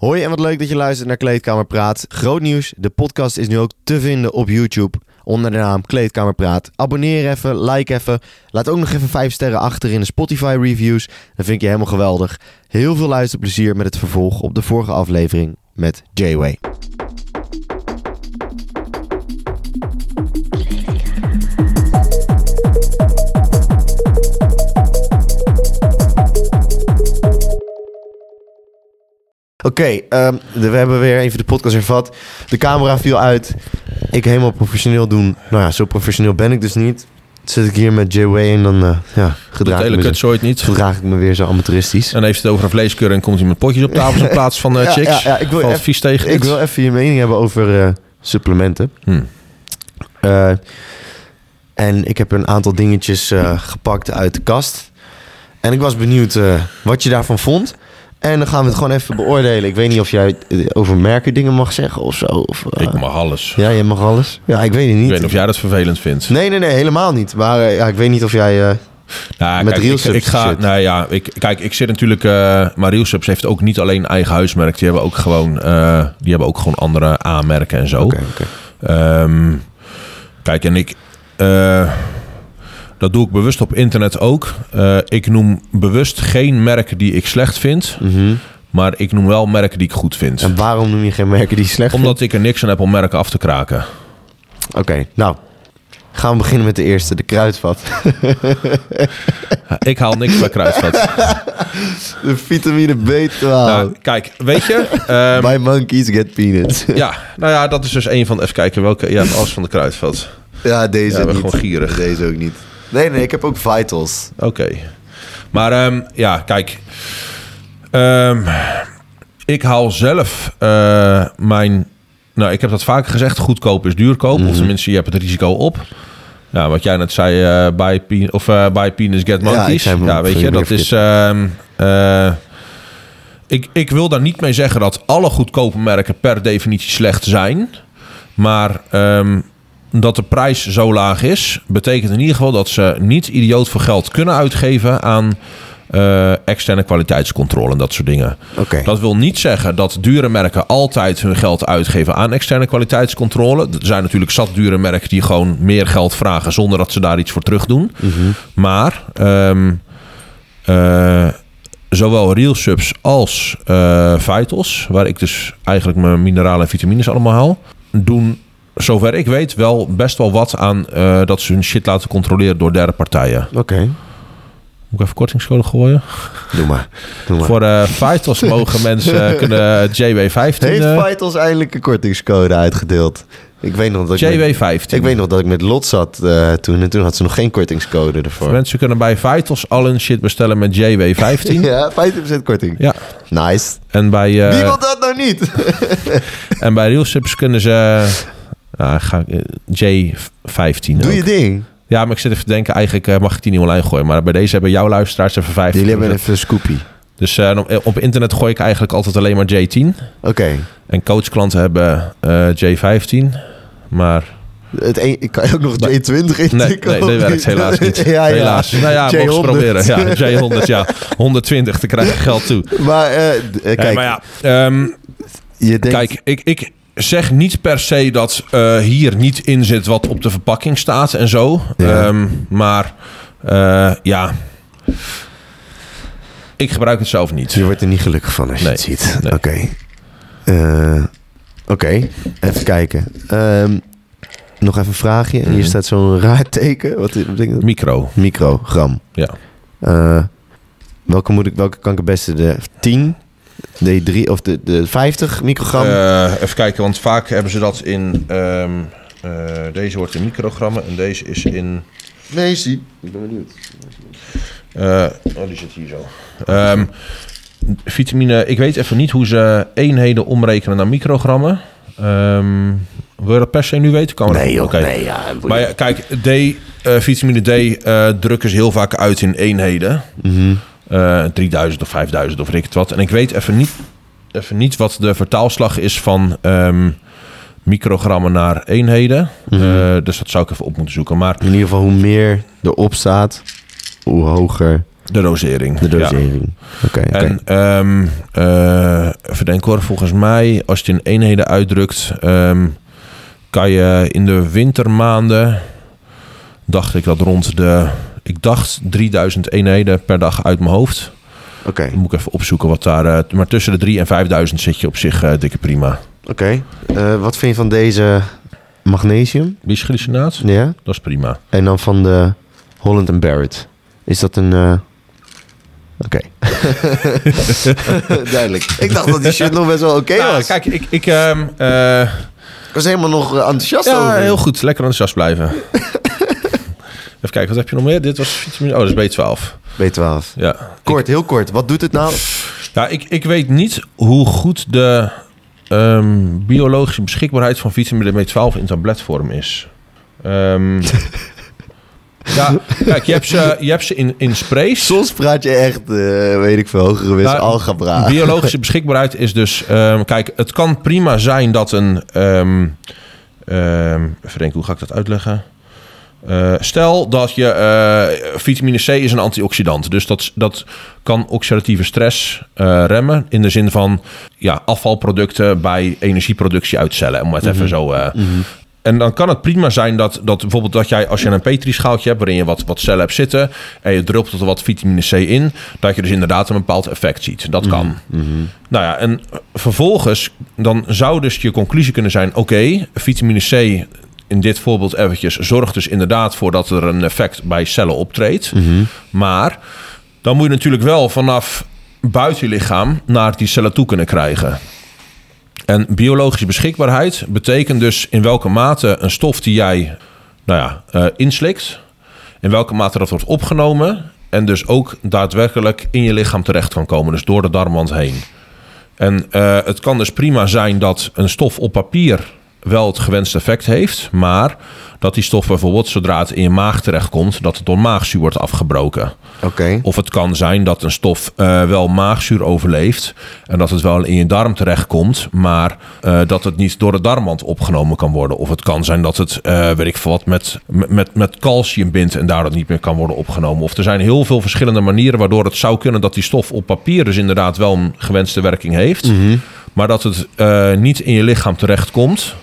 Hoi en wat leuk dat je luistert naar Kleedkamer Praat. Groot nieuws, de podcast is nu ook te vinden op YouTube onder de naam Kleedkamer Praat. Abonneer even, like even. Laat ook nog even 5 sterren achter in de Spotify reviews. Dat vind ik je helemaal geweldig. Heel veel luisterplezier met het vervolg op de vorige aflevering met J-Way. Oké, ehm, we hebben weer even de podcast hervat. De camera viel uit. Ik helemaal professioneel doen. Nou ja, zo professioneel ben ik dus niet. Zit ik hier met J-Way en dan eh, ja, gedraag, ik me, zo- niet. gedraag ik me weer zo amateuristisch. En heeft het over een vleeskeur en komt hij met potjes op tafel in plaats van eh, Ja, chicks. ja, ja, ik wil even- tegen. Ik wil even je mening hebben over eh, supplementen. Hm. Eh, en ik heb een aantal dingetjes gepakt uit de kast. En ik was benieuwd wat je daarvan vond. En dan gaan we het gewoon even beoordelen. Ik weet niet of jij eh, over merken dingen mag zeggen of zo. Of, eh, Ik mag alles. Ja, jij mag alles. Ja, ik weet het niet. Ik weet niet of jij dat vervelend vindt. Nee, nee, nee, helemaal niet. Maar eh, ja, ik weet niet of jij... Nou, Met kijk, ik, ik ga, shit. nou ja, ik, kijk, ik zit natuurlijk. eh maar Real Subs heeft ook niet alleen een eigen huismerk. Die hebben ook gewoon, die hebben ook gewoon andere aanmerken en zo. Ehm, kijk, en ik. Dat doe ik bewust op internet ook. Eh, ik noem bewust geen merken die ik slecht vind. Mhm. Maar ik noem wel merken die ik goed vind. En waarom noem je geen merken die je slecht Omdat ik er niks aan heb om merken af te kraken. Oké, nou. Gaan we beginnen met de eerste, de kruidvat. Ik haal niks bij Kruidvat. De vitamine B12. Nou, kijk, weet je... ehm, By monkeys get peanuts. ja, nou ja, dat is dus een van... Even kijken, welke... Ja, alles van de Kruidvat. ja, deze Ja, we niet. gewoon gierig. Deze ook niet. Nee, nee, ik heb ook Vitals. Oké. Maar ehm, ja, kijk. Ehm, ik haal zelf eh, mijn... Nou, ik heb dat vaker gezegd. Goedkoop is duurkoop. Of tenminste, je hebt het risico op. Ja, wat jij net zei, eh buy, pe- of, eh buy penis, get Ja, monkeys. Ja, hem weet je, dat is... ehm, eh, ik, ik wil daar niet mee zeggen dat alle goedkope merken per definitie slecht zijn. Maar dat de prijs zo laag is, betekent in ieder geval dat ze niet idioot veel geld kunnen uitgeven aan eh, externe kwaliteitscontrole en dat soort dingen. Dat wil niet zeggen dat dure merken altijd hun geld uitgeven aan externe kwaliteitscontrole. Er zijn natuurlijk zat dure merken die gewoon meer geld vragen zonder dat ze daar iets voor terug doen. Maar ehm, eh, zowel Real Subs als eh, Vitals, waar ik dus eigenlijk mijn mineralen en vitamines allemaal haal, doen zover ik weet wel best wel wat aan eh, dat ze hun shit laten controleren door derde partijen. Oké, Moet ik even kortingscode gooien? doe maar. Doe maar. Voor eh Vitals mogen mensen kunnen JW15. Heeft eh, Vitals eindelijk een kortingscode uitgedeeld? Ik weet nog dat ik, met, JW15. ik, weet nog dat ik met Lot zat eh, toen. En toen had ze nog geen kortingscode ervoor. Mensen kunnen bij Vitals al hun shit bestellen met JW15. Ja, 15% korting. Ja. Nice. En bij, eh, Wie wil dat nou niet? en bij Real Subs kunnen ze... ja, ga, ik, eh, J15 Doe ook. je ding. Ja, maar ik zit even te denken, eigenlijk eh, mag ik die niet online gooien. Maar bij deze hebben jouw luisteraars even 15. Jullie hebben even een scoopie. Dus eh, op- op internet gooi ik eigenlijk altijd alleen maar J10. Oké. En coachklanten hebben eh, J15. Maar Het een, ik kan je ook nog J20 intikken. nee, nee, dat werkt helaas niet. ja, ja. Helaas. Nou ja, mogen ze J100. proberen. Ja, J100, ja. 120, te krijg je geld toe. Maar eh, eh, Nee, kijk, maar ja, ehm, je denkt... Kijk, ik, ik zeg niet per se dat eh, hier niet in zit wat op de verpakking staat en zo. Ja. Ehm, maar eh, ja, ik gebruik het zelf niet. Je wordt er niet gelukkig van als je Nee. het ziet. Nee. Oké. Eh, Oké, even kijken. Ehm, nog even een vraagje. Hier Mhm. staat zo'n raar teken. Wat dat? Micro, Microgram. ja. Welke, moet ik, welke kan ik het beste? De 10, de 3 of de, de 50 microgram? Eh, even kijken, want vaak hebben ze dat in... ehm, eh, deze wordt in microgrammen en deze is in... nee, zie. Ik ben benieuwd. eh, oh, die zit hier zo. Ehm, vitamine, ik weet even niet hoe ze eenheden omrekenen naar microgrammen. Ehm, wil je dat per se nu weten? Kan Nee joh, Oké. nee. Ja, Maar ja, kijk, D, eh, vitamine D eh, drukken ze heel vaak uit in eenheden. Mhm. Eh 3000 of 5000 of ik het wat. En ik weet even niet, even niet wat de vertaalslag is van ehm, microgrammen naar eenheden. Mhm. Eh, dus dat zou ik even op moeten zoeken. Maar In ieder geval, hoe meer erop staat, hoe hoger De dosering. De ja. dosering. Oké, oké. En ehm eh, even denken hoor, volgens mij, als je het in eenheden uitdrukt, ehm, kan je in de wintermaanden, dacht ik dat rond de, ik dacht 3000 eenheden per dag uit mijn hoofd. Oké, Dan moet ik even opzoeken wat daar, eh, maar tussen de 3 en 5000 zit je op zich eh, dikke prima. oké. Eh, wat vind je van deze magnesium? Bisglycinaat, Ja. dat is prima. En dan van de Holland Barrett. Is dat een... Oké. Duidelijk. Ik dacht dat die shit nog best wel oké Nou, was. kijk, ik, ik ehm, eh, Ik was helemaal nog enthousiast ja, over. heel goed, lekker enthousiast blijven. Even kijken, wat heb je nog meer? Dit was vitamine, oh, dat is B12. B12. Ja, Kort, heel kort. Wat doet het nou? Ja, ik, ik weet niet hoe goed de ehm, biologische beschikbaarheid van vitamine B12 in tabletvorm is. Ehm, ja, kijk, je hebt ze, je hebt ze in, in sprays. Soms praat je echt, eh, weet ik veel, hogere wis, Nou, algebra. Biologische beschikbaarheid is dus... ehm, kijk, het kan prima zijn dat een... even denken, hoe ga ik dat uitleggen? Eh, stel dat je... eh, vitamine C is een antioxidant. Dus dat, dat kan oxidatieve stress eh, remmen. In de zin van ja, afvalproducten bij energieproductie uit cellen. Om het even zo... eh, En dan kan het prima zijn dat, dat bijvoorbeeld dat jij, als je een petrischaaltje hebt waarin je wat, wat cellen hebt zitten en je drupt er wat vitamine C in, dat je dus inderdaad een bepaald effect ziet. Dat kan. Nou ja, en vervolgens dan zou dus je conclusie kunnen zijn: oké, vitamine C in dit voorbeeld eventjes zorgt dus inderdaad voor dat er een effect bij cellen optreedt. Maar dan moet je natuurlijk wel vanaf buiten je lichaam naar die cellen toe kunnen krijgen. En biologische beschikbaarheid betekent dus in welke mate een stof die jij nou ja, eh, inslikt, in welke mate dat wordt opgenomen en dus ook daadwerkelijk in je lichaam terecht kan komen, dus door de darmwand heen. En eh, het kan dus prima zijn dat een stof op papier wel het gewenste effect heeft, maar dat die stof bijvoorbeeld zodra het in je maag terechtkomt, dat het door maagzuur wordt afgebroken. Oké. Of het kan zijn dat een stof eh, wel maagzuur overleeft en dat het wel in je darm terechtkomt, maar eh, dat het niet door de darmwand opgenomen kan worden. Of het kan zijn dat het, eh, weet ik veel wat, met, met, met calcium bindt en daardoor niet meer kan worden opgenomen. Of er zijn heel veel verschillende manieren waardoor het zou kunnen dat die stof op papier dus inderdaad wel een gewenste werking heeft, maar dat het niet in je lichaam terechtkomt.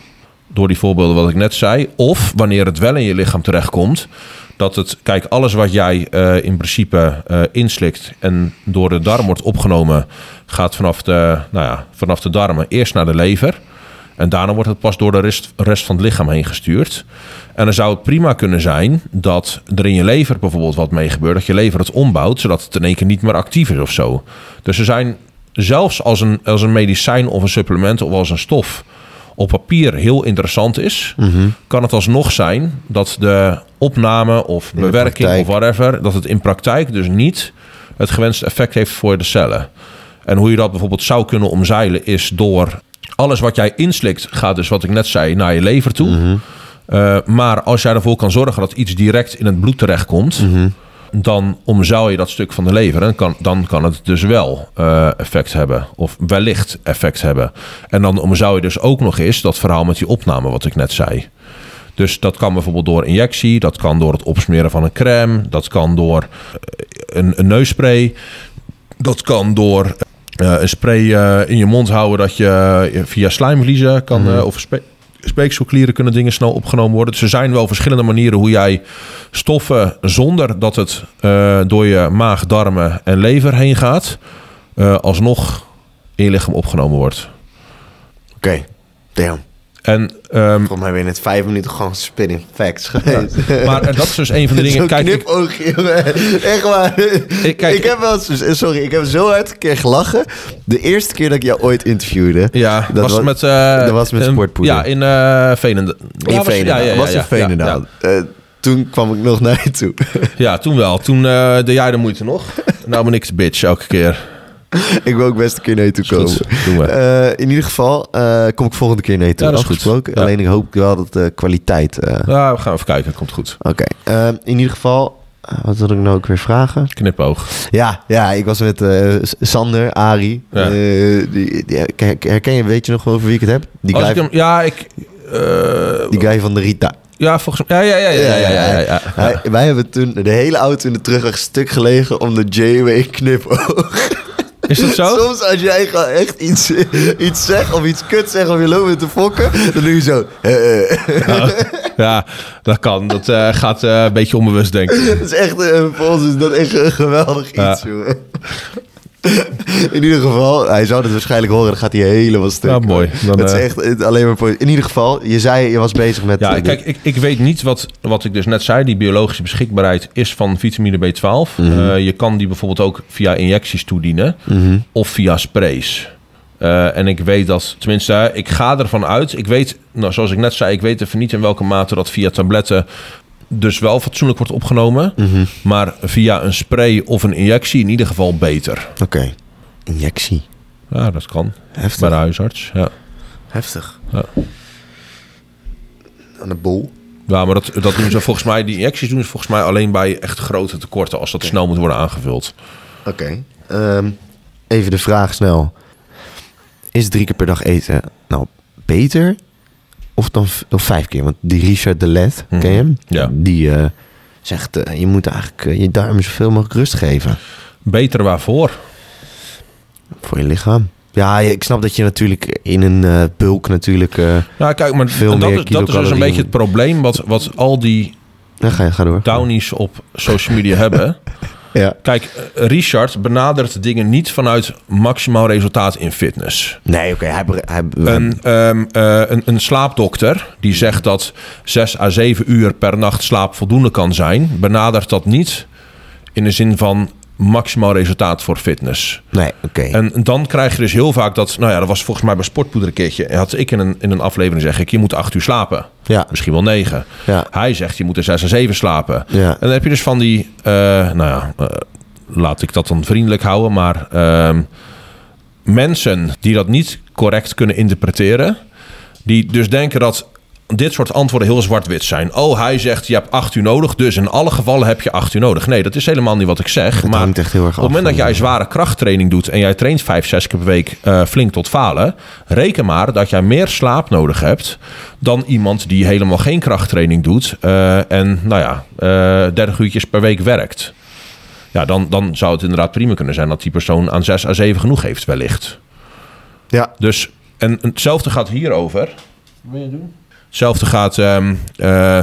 Door die voorbeelden wat ik net zei. Of wanneer het wel in je lichaam terechtkomt. Dat het, kijk, alles wat jij eh, in principe eh, inslikt en door de darm wordt opgenomen, gaat vanaf de, nou ja, vanaf de darmen eerst naar de lever. En daarna wordt het pas door de rest, rest van het lichaam heen gestuurd. En dan zou het prima kunnen zijn dat er in je lever bijvoorbeeld wat mee gebeurt. Dat je lever het ombouwt, zodat het in één keer niet meer actief is of zo. Dus er zijn zelfs als een, als een medicijn of een supplement of als een stof op papier heel interessant is, kan het alsnog zijn dat de opname of bewerking of whatever, dat het in praktijk dus niet het gewenste effect heeft voor de cellen. En hoe je dat bijvoorbeeld zou kunnen omzeilen is door alles wat jij inslikt gaat dus wat ik net zei naar je lever toe. Eh, maar als jij ervoor kan zorgen dat iets direct in het bloed terechtkomt, dan omzeil je dat stuk van de lever. En kan, dan kan het dus wel eh, effect hebben. Of wellicht effect hebben. En dan omzeil je dus ook nog eens dat verhaal met die opname wat ik net zei. Dus dat kan bijvoorbeeld door injectie, dat kan door het opsmeren van een crème, dat kan door eh, een, een neusspray, dat kan door eh, een spray in je mond houden dat je via slijmvliezen kan eh, of speekselklieren kunnen dingen snel opgenomen worden. Dus er zijn wel verschillende manieren hoe jij stoffen zonder dat het eh, door je maag, darmen en lever heen gaat, eh, alsnog in je lichaam opgenomen wordt. Oké. Damn. En ehm, Volgens mij ben je net vijf minuten gewoon spinning facts geweest. maar en dat is dus een van de dingen. Kijk, ik, knipoogje. Echt waar. Ik, kijk- heb wel eens- sorry, ik heb zo hard een keer gelachen. De eerste keer dat ik jou ooit interviewde. ja, dat was, was- met, eh, dat was met sportpoeder. Ja, in Veenendaal. In Ja, Veenendaal. ja, was in Veenendaal. Ja, Eh, toen kwam ik nog naar je toe. ja, toen wel. Toen deed jij de moeite nog. Nou ben ik de bitch elke keer. ik wil ook best een keer naar je toe komen. goed, doen we. Eh, in ieder geval eh, kom ik volgende keer naar je toe. Ja, dat is goed. Ja. Alleen ik hoop wel dat de kwaliteit... eh, Ja, we gaan even kijken. Komt goed. Oké. In ieder geval... wat wil ik nou ook weer vragen? Knipoog. Ja, ja ik was met Sander, Ari. Ja. Die, die, herken- je, weet je nog wel over wie ik het heb? Die guy ik hem, ja, ik, Die guy van de Rita. ja, volgens mij. Ja, ja, ja, ja, ja, ja, ja, ja. Hij- wij hebben toen de hele auto in de terugweg stuk gelegen om de J-Way knipoog. Is dat zo? Soms als jij gewoon echt iets, iets zegt of iets kut zegt of je loopt met te fokken, dan doe je zo. eh, eh. Ja, dat kan. Dat eh, gaat een beetje onbewust denken. Dat is echt, voor ons is dat echt een geweldig iets, jongen. In ieder geval, hij zou het waarschijnlijk horen, dan gaat hij helemaal stuk. Ja, mooi. Dan, het is eh, echt alleen maar... voor- In ieder geval, je zei, je was bezig met... Ja, kijk, ik, ik weet niet wat, wat ik dus net zei. Die biologische beschikbaarheid is van vitamine B12. Eh, je kan die bijvoorbeeld ook via injecties toedienen. Of via sprays. Eh, en ik weet dat, tenminste, ik ga ervan uit. Ik weet, nou, zoals ik net zei, ik weet even niet in welke mate dat via tabletten dus wel fatsoenlijk wordt opgenomen. Maar via een spray of een injectie in ieder geval beter. Oké, injectie. Ja, dat kan. Heftig. Bij de huisarts. Ja. Heftig. Ja. Aan de bol. Ja, maar dat, dat doen ze volgens mij, die injecties doen ze volgens mij alleen bij echt grote tekorten als dat snel moet worden aangevuld. Oké. Ehm, even de vraag snel. Is drie keer per dag eten nou beter? Of dan of vijf keer? Want die Richard de Let, Mhm. ken je hem? Ja. Die eh, zegt, eh, je moet eigenlijk eh, je darmen zoveel mogelijk rust geven. Beter waarvoor? Voor je lichaam. Ja, ik snap dat je natuurlijk in een bulk natuurlijk... Ja, kijk, maar Veel dat, meer is, dat is dus een beetje het probleem wat, wat al die ja, ga, ga door. townies op social media hebben. Ja. Kijk, eh, Richard benadert dingen niet vanuit maximaal resultaat in fitness. Nee, oké. hij, Een, ehm, eh, een, een slaapdokter die zegt dat 6 à 7 uur per nacht slaap voldoende kan zijn, benadert dat niet in de zin van maximaal resultaat voor fitness. nee, oké. En dan krijg je dus heel vaak dat, nou ja, dat was volgens mij bij Sportpoeder een keertje. Had ik in een, in een aflevering zeg ik, je moet acht uur slapen. Ja. Misschien wel negen. Ja. Hij zegt, je moet er zes en zeven slapen. Ja. En dan heb je dus van die, eh, nou ja, eh, laat ik dat dan vriendelijk houden, maar ehm, mensen die dat niet correct kunnen interpreteren, die dus denken dat dit soort antwoorden heel zwart-wit zijn. Oh, hij zegt je hebt acht uur nodig, dus in alle gevallen heb je acht uur nodig. Nee, dat is helemaal niet wat ik zeg. Het maar hangt echt heel erg op het moment dat jij zware krachttraining doet en jij traint vijf, zes keer per week eh, flink tot falen, reken maar dat jij meer slaap nodig hebt dan iemand die helemaal geen krachttraining doet eh, en nou ja, eh 30 uurtjes per week werkt. Ja, dan, dan zou het inderdaad prima kunnen zijn dat die persoon aan 6 à 7 genoeg heeft, wellicht. Ja. Dus, en hetzelfde gaat hierover. Wat wil je doen? Hetzelfde gaat. ehm, eh,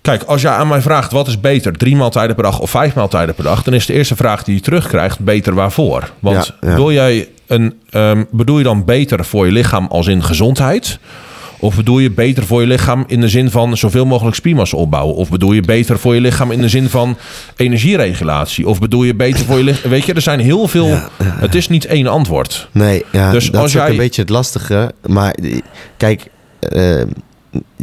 kijk, als jij aan mij vraagt wat is beter, drie maaltijden per dag of vijf maaltijden per dag, dan is de eerste vraag die je terugkrijgt beter waarvoor. Want Ja, ja. Wil jij een, ehm, bedoel je dan beter voor je lichaam als in gezondheid? Of bedoel je beter voor je lichaam in de zin van zoveel mogelijk spiermassa opbouwen? Of bedoel je beter voor je lichaam in de zin van energieregulatie? Of bedoel je beter voor je lichaam? Weet je, er zijn heel veel. Ja, Het is niet één antwoord. Nee, ja, Dus dat als is jij- een beetje het lastige. Maar kijk, eh,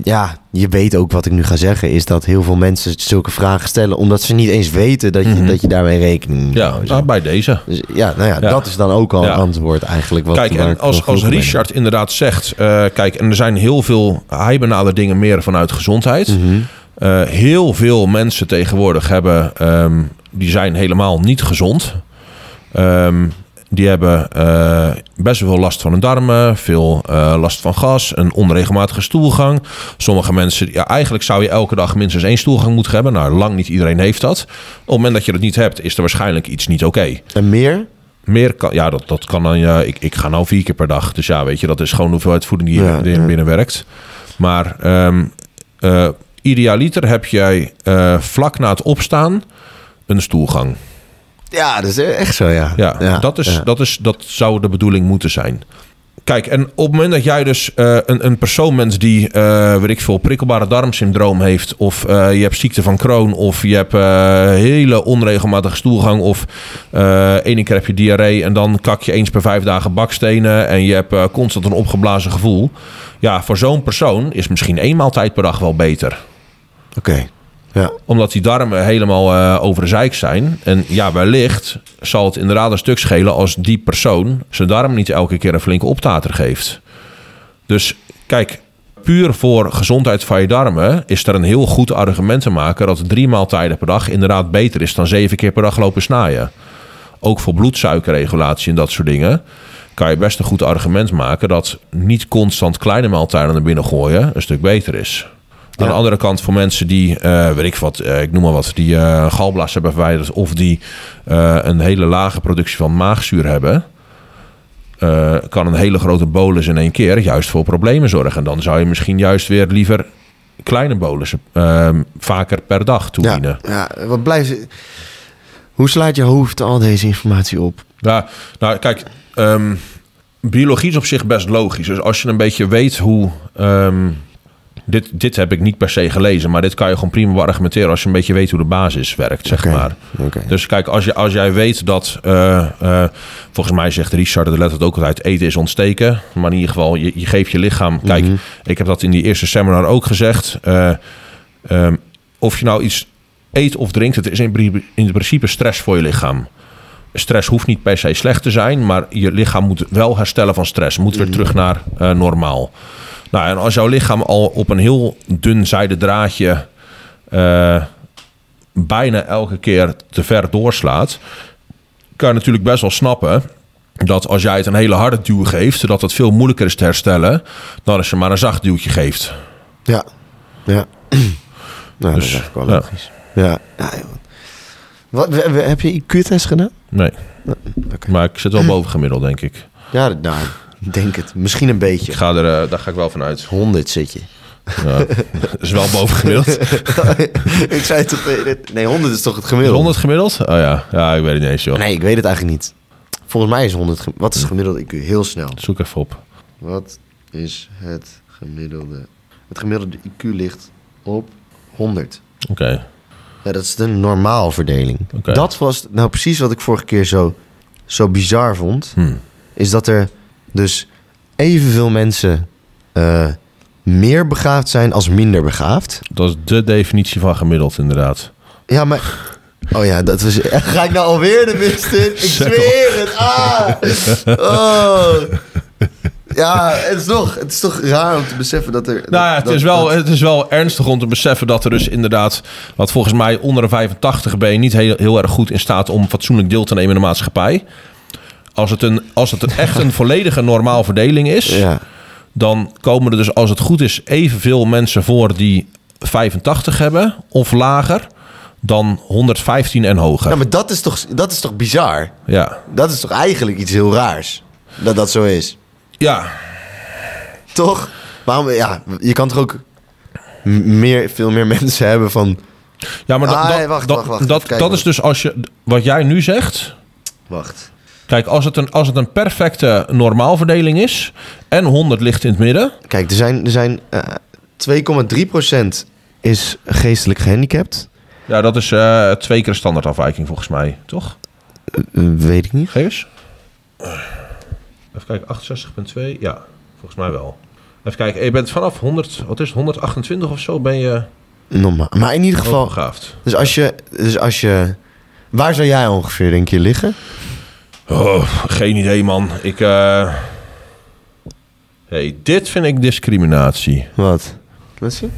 ja, je weet ook wat ik nu ga zeggen... is dat heel veel mensen zulke vragen stellen... omdat ze niet eens weten dat je, Mhm. dat je daarmee rekening moet Ja, nou, bij deze. Dus ja, nou ja, Ja. dat is dan ook al Ja. antwoord eigenlijk. Wat, Kijk, en als, als Richard inderdaad zegt... eh, kijk, en er zijn heel veel... Hij benadert dingen meer vanuit gezondheid. Mhm. Eh, heel veel mensen tegenwoordig hebben... ehm, die zijn helemaal niet gezond. Ehm, die hebben eh, best wel veel last van hun darmen, veel eh, last van gas, een onregelmatige stoelgang. Sommige mensen, ja, eigenlijk zou je elke dag minstens één stoelgang moeten hebben. Nou, lang niet iedereen heeft dat. Op het moment dat je dat niet hebt, is er waarschijnlijk iets niet oké. En meer? Meer kan, ja, dat, dat kan dan. Ja, ik, ik ga nou vier keer per dag. Dus ja, weet je, dat is gewoon de hoeveelheid voeding die Ja, erin ja. binnenwerkt. Maar ehm eh, idealiter heb jij vlak na het opstaan een stoelgang. Ja, dat is echt zo, ja. Ja, dat, is, ja. Dat, is, dat zou de bedoeling moeten zijn. Kijk, en op het moment dat jij dus eh, een, een persoon bent die, eh weet ik veel, prikkelbare darmsyndroom heeft, of eh, je hebt ziekte van Crohn, of je hebt hele onregelmatige stoelgang, of ene keer heb je diarree en dan kak je eens per vijf dagen bakstenen en je hebt constant een opgeblazen gevoel. Ja, voor zo'n persoon is misschien één maaltijd per dag wel beter Oké, ja. omdat die darmen helemaal eh over de zeik zijn. En ja, wellicht zal het inderdaad een stuk schelen als die persoon zijn darm niet elke keer een flinke optater geeft. Dus kijk, puur voor gezondheid van je darmen is er een heel goed argument te maken dat drie maaltijden per dag inderdaad beter is dan zeven keer per dag lopen snijden. Ook voor bloedsuikerregulatie en dat soort dingen. kan je best een goed argument maken dat niet constant kleine maaltijden naar binnen gooien een stuk beter is. Aan de andere kant voor mensen die, eh, weet ik wat, eh, ik noem maar wat, die eh galblaas hebben verwijderd of die een hele lage productie van maagzuur hebben, kan een hele grote bolus in één keer juist voor problemen zorgen. En dan zou je misschien juist weer liever kleine bolussen eh, vaker per dag toedienen. Ja, ja, wat blijft... Hoe slaat je hoofd al deze informatie op? Ja, nou kijk, ehm, biologie is op zich best logisch. Dus als je een beetje weet hoe. ehm, dit, dit heb ik niet per se gelezen, maar dit kan je gewoon prima beargumenteren als je een beetje weet hoe de basis werkt, zeg maar. Dus kijk, als, je, als jij weet dat, eh, eh, volgens mij zegt Richard de Let het ook altijd, eten is ontsteken. Maar in ieder geval, je, je geeft je lichaam. Kijk, Mhm. ik heb dat in die eerste seminar ook gezegd. eh, ehm, of je nou iets eet of drinkt, het is in, in principe stress voor je lichaam. Stress hoeft niet per se slecht te zijn, maar je lichaam moet wel herstellen van stress. Moet weer terug naar eh, normaal. Nou, en als jouw lichaam al op een heel dun zijden draadje eh, bijna elke keer te ver doorslaat, kan je natuurlijk best wel snappen dat als jij het een hele harde duw geeft, dat het veel moeilijker is te herstellen dan als je maar een zacht duwtje geeft. Ja, ja. nou, dat Dus, is eigenlijk wel ja. logisch. Ja. ja. Wat, we- we- heb je IQ-test gedaan? Nee, maar ik zit wel boven gemiddeld, denk ik. Ja, nou, denk het. Misschien een beetje. Ik ga er, eh, daar ga ik wel van uit. 100 zit je. Ja, dat is wel boven gemiddeld. ik zei toch... Nee, 100 is toch het gemiddelde? 100 gemiddeld? Oh ja, ja ik weet het niet eens, joh. Nee, ik weet het eigenlijk niet. Volgens mij is 100... gem- Wat is het gemiddelde IQ? Heel snel. Zoek even op. Wat is het gemiddelde... Het gemiddelde IQ ligt op 100. Oké. Ja, dat is de normaalverdeling. Oké. Dat was nou precies wat ik vorige keer zo, zo bizar vond. Hm. Is dat er dus evenveel mensen eh, meer begaafd zijn als minder begaafd. Dat is de definitie van gemiddeld, inderdaad. Ja, maar... Oh ja, dat was... Ga ik nou alweer de mist in? Ik zweer het! Ah! Oh! Ja, het is, toch, het is toch raar om te beseffen dat er... Nou ja, het dat- is, wel, dat- het is wel ernstig om te beseffen dat er dus inderdaad... wat volgens mij onder de 85 ben je niet heel, heel erg goed in staat... om fatsoenlijk deel te nemen in de maatschappij. Als het, een, als het een, echt een volledige normaal verdeling is... Ja. dan komen er dus als het goed is evenveel mensen voor die 85 hebben of lager... dan 115 en hoger. ja, maar dat is, toch, dat is toch bizar? Ja, Dat is toch eigenlijk iets heel raars? Dat dat zo is. ja Toch? Waarom, ja, je kan toch ook meer, veel meer mensen hebben van... Ja, maar dat, Ah, dat, wacht, dat, wacht, wacht. dat, Even kijken. dat is dus als je wat jij nu zegt. Wacht. Kijk, als het een, als het een perfecte normaalverdeling is en 100 ligt in het midden. Kijk, er zijn, er zijn eh 2,3% is geestelijk gehandicapt. Ja, dat is eh, twee keer standaardafwijking volgens mij, toch? Eh, weet ik niet. Geef eens. Even kijken, 68,2. Ja, volgens mij wel. Even kijken, je bent vanaf 100, wat is het, 128 of zo ben je Normaal. Maar in ieder geval... Dus als je... Dus als je waar zou jij ongeveer, denk je, liggen? Oh, geen idee man. Ik, eh hey, dit vind ik discriminatie. Wat? Wat zie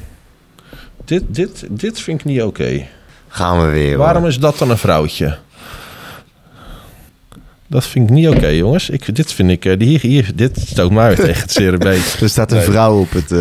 Dit, dit, dit vind ik niet oké. Gaan we weer. Waarom is dat dan een vrouwtje? Dat vind ik niet oké, jongens. Ik, dit vind ik... eh, die hier, hier, dit stoot mij weer tegen het zere. Er staat een Nee. vrouw op het... eh,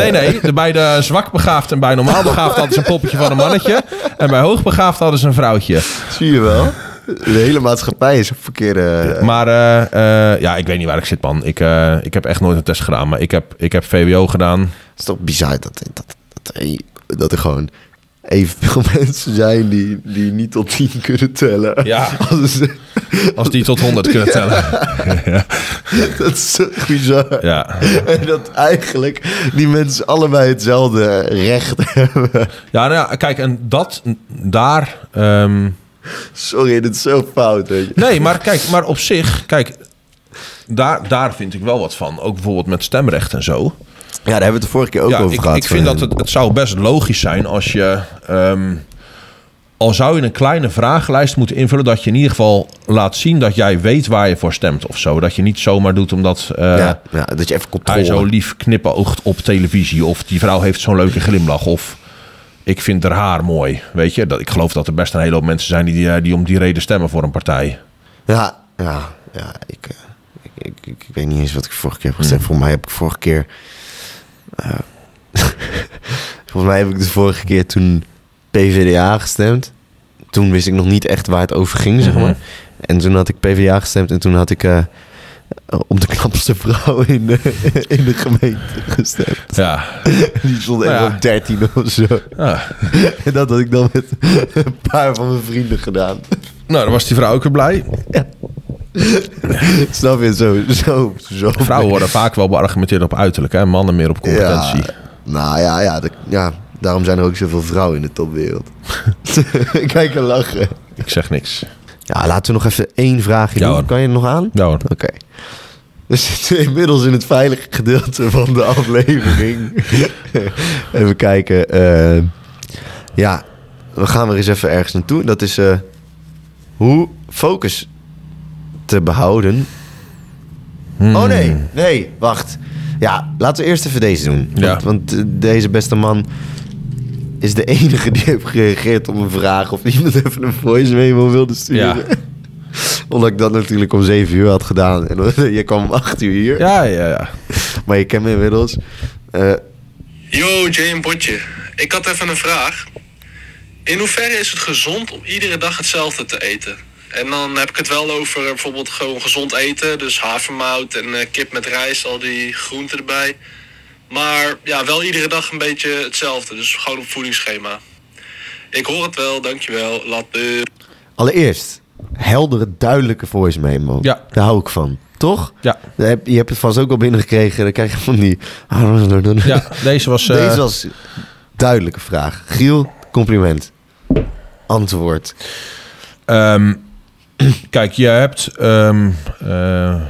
Nee, nee. de- Bij de zwak begaafd en bij normaal begaafd hadden ze een poppetje van een mannetje. En bij hoogbegaafd hadden ze een vrouwtje. Zie je wel? De hele maatschappij is op verkeerde... Maar eh, eh, ja, ik weet niet waar ik zit, man. Ik, eh, ik heb echt nooit een test gedaan. Maar ik heb, ik heb VWO gedaan. Het is toch bizar dat, dat, dat, dat, er gewoon evenveel mensen zijn die, die niet tot tien kunnen tellen. Ja. Als Als die tot 100 kunnen tellen. dat is zo bizar. Ja. En dat eigenlijk die mensen allebei hetzelfde recht hebben. Ja, nou ja, kijk, en dat daar... ehm, Sorry, dit is zo fout, weet je. Nee, maar kijk, maar op zich, kijk, daar, daar vind ik wel wat van. Ook bijvoorbeeld met stemrecht en zo. Ja, daar hebben we het de vorige keer ook ja, over ik, gehad. ik vind dat het, het zou best logisch zijn als je. ehm, al zou je een kleine vragenlijst moeten invullen, dat je in ieder geval laat zien dat jij weet waar je voor stemt of zo. Dat je niet zomaar doet omdat eh, ja, ja, dat je even hij zo controle... lief knippoogt op televisie. Of die vrouw heeft zo'n leuke glimlach. Of ik vind haar haar mooi. Weet je, dat, ik geloof dat er best een hele hoop mensen zijn die, die, eh, om die reden stemmen voor een partij. Ja, ja, ja ik, eh, ik, ik, ik, weet niet eens wat ik vorige keer heb gestemd. Volgens mij heb ik vorige keer... eh, volgens mij heb ik de vorige keer toen PvdA gestemd. Toen wist ik nog niet echt waar het over ging, zeg Mhm. maar. En toen had ik PvdA gestemd en toen had ik... op de knapste vrouw in de, in de gemeente gestemd. Ja. Die stond Nou echt ja. op 13 of zo. ja. En dat had ik dan met een paar van mijn vrienden gedaan. Nou, dan was die vrouw ook weer blij. Snap je? Zo, zo, zo. Vrouwen worden vaak wel beargumenteerd op uiterlijk, hè? Mannen meer op competentie. Ja, nou ja, ja, ja, daarom zijn er ook zoveel vrouwen in de topwereld. Kijk en lachen. Ik zeg niks. Ja, laten we nog even één vraagje Ja, doen. hoor. Kan je er nog aan? Ja. Oké. We zitten inmiddels in het veilige gedeelte van de aflevering. even kijken. eh, ja, we gaan weer eens even ergens naartoe. Dat is eh, hoe focus te behouden. Hmm. Oh nee, nee, wacht. Ja, laten we eerst even deze doen. Ja. Want, want, eh, deze beste man is de enige die heeft gereageerd op een vraag of iemand even een voice memo wilde sturen. Ja. Omdat ik dat natuurlijk om 7 uur had gedaan. En je kwam om 8 uur hier. Ja, ja, ja. Maar je kent me inmiddels. Eh, Yo, Jay en Botje. Ik had even een vraag. In hoeverre is het gezond om iedere dag hetzelfde te eten? En dan heb ik het wel over eh, bijvoorbeeld gewoon gezond eten. Dus havermout en eh, kip met rijst, al die groenten erbij. Maar ja, wel iedere dag een beetje hetzelfde. Dus gewoon op voedingsschema. Ik hoor het wel, dankjewel. Later. allereerst, heldere, duidelijke voice memo. Ja. Daar hou ik van. Toch? Ja. Je hebt- het vast ook al binnengekregen. Dan krijg je van die... Ja, deze was... eh, Deze was duidelijke vraag. Giel, compliment. Antwoord. Ehm, kijk, je hebt ehm, eh,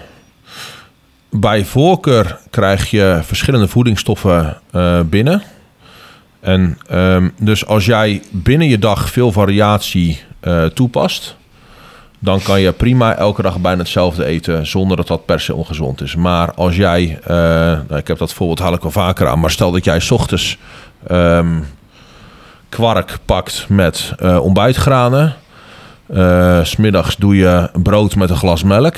bij voorkeur krijg je verschillende voedingsstoffen eh, binnen. En ehm, dus als jij binnen je dag veel variatie eh, toepast, dan kan je prima elke dag bijna hetzelfde eten zonder dat dat per se ongezond is. Maar als jij, eh, nou, ik heb dat voorbeeld haal ik wel vaker aan, maar stel dat jij ochtends ehm, kwark pakt met ontbijtgranen. Smiddags doe je brood met een glas melk.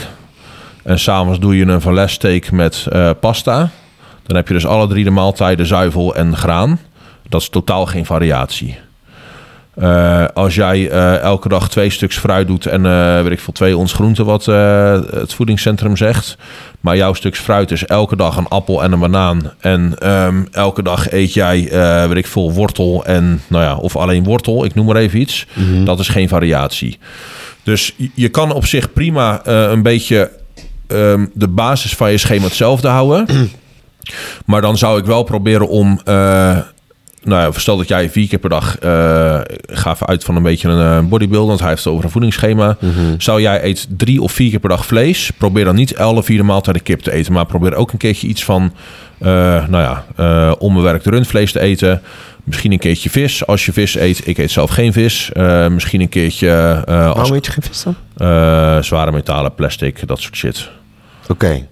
En s'avonds doe je een valessteak met eh, pasta. Dan heb je dus alle drie de maaltijden zuivel en graan. Dat is totaal geen variatie. Eh, als jij eh, elke dag twee stuks fruit doet en eh weet ik veel, twee ons groente, wat het voedingscentrum zegt. Maar jouw stuks fruit is elke dag een appel en een banaan. En ehm, elke dag eet jij, weet ik veel, wortel en, nou ja, of alleen wortel, ik noem maar even iets. Dat is geen variatie. Dus je- kan op zich prima een beetje ehm, de basis van je schema hetzelfde houden. maar dan zou ik wel proberen om. eh, nou ja, stel dat jij vier keer per dag. ga even uit van een beetje een eh, bodybuilder, want hij heeft het over een voedingsschema. Zou jij eet drie of vier keer per dag vlees? Probeer dan niet alle vier de maaltijden kip te eten, maar probeer ook een keertje iets van. eh, nou ja, onbewerkt rundvlees te eten. Misschien een keertje vis als je vis eet. Ik eet zelf geen vis. Misschien een keertje als Waarom eet je geen vis dan? zware metalen, plastic, dat soort shit. Oké.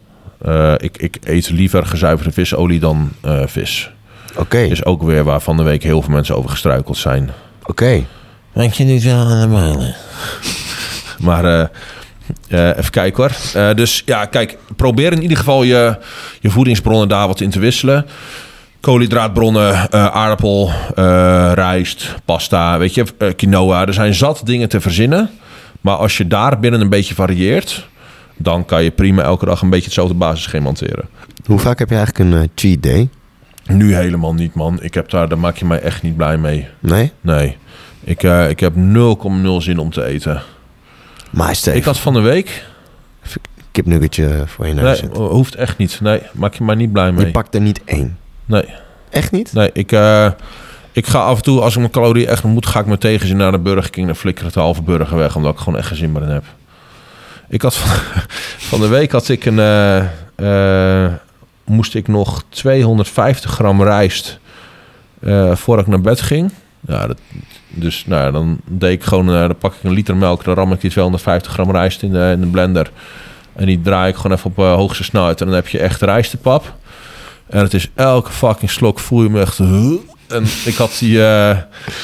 Ik, ik eet liever gezuiverde visolie dan vis. Oké. Is ook weer waar van de week heel veel mensen over gestruikeld zijn. Oké. Denk je niet aan de mannen? Maar eh, eh, even kijken hoor. Eh, dus ja, kijk, probeer in ieder geval je, je voedingsbronnen daar wat in te wisselen. Koolhydraatbronnen, eh, aardappel, eh, rijst, pasta, weet je, quinoa. Er zijn zat dingen te verzinnen. Maar als je daar binnen een beetje varieert, dan kan je prima elke dag een beetje hetzelfde basisschema hanteren. Hoe vaak heb je eigenlijk een cheat day? Nu helemaal niet, man. Ik heb daar, daar maak je mij echt niet blij mee. Nee? Nee. Ik, eh, ik heb 0,0 zin om te eten. Maar Steve, Ik had van de week. kipnuggetje voor je Nee, neus zetten. hoeft echt niet. Nee, maak je mij niet blij Je mee. pakt er niet één. Nee, Echt niet? nee ik, eh, ik ga af en toe, als ik mijn calorieën echt moet, ga ik met tegenzin naar de Burger King. Dan flikker ik de halve burger weg, omdat ik gewoon echt geen zin meer in heb. Ik had van, van de week had ik een, eh, moest ik nog 250 gram rijst eh voordat ik naar bed ging. Ja, dus nou, dan deed ik gewoon, eh, dan pak ik een liter melk, dan ram ik die 250 gram rijst in de, in de blender. En die draai ik gewoon even op eh, hoogste snelheid. En dan heb je echt rijstepap. En het is elke fucking slok voel je me echt... En ik had, die,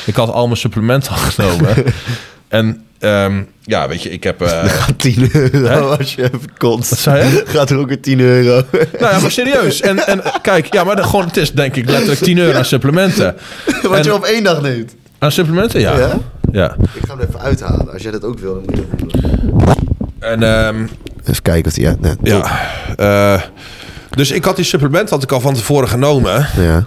ik had al mijn supplementen genomen. En ehm, ja, weet je, ik heb... eh, Gaat 10 euro als je even zei je? Gaat er ook weer 10 euro. nou ja, maar serieus. En, en kijk, ja, maar de, gewoon, het is denk ik letterlijk 10 euro aan supplementen. Wat En- je op één dag neemt. Aan supplementen, ja. Ja? Ja. Ik ga hem even uithalen. Als jij dat ook wil, dan moet je dat doen. En ehm, Even kijken of die... Ja, nee. ja, eh, dus ik had die supplement had ik al van tevoren genomen. ja.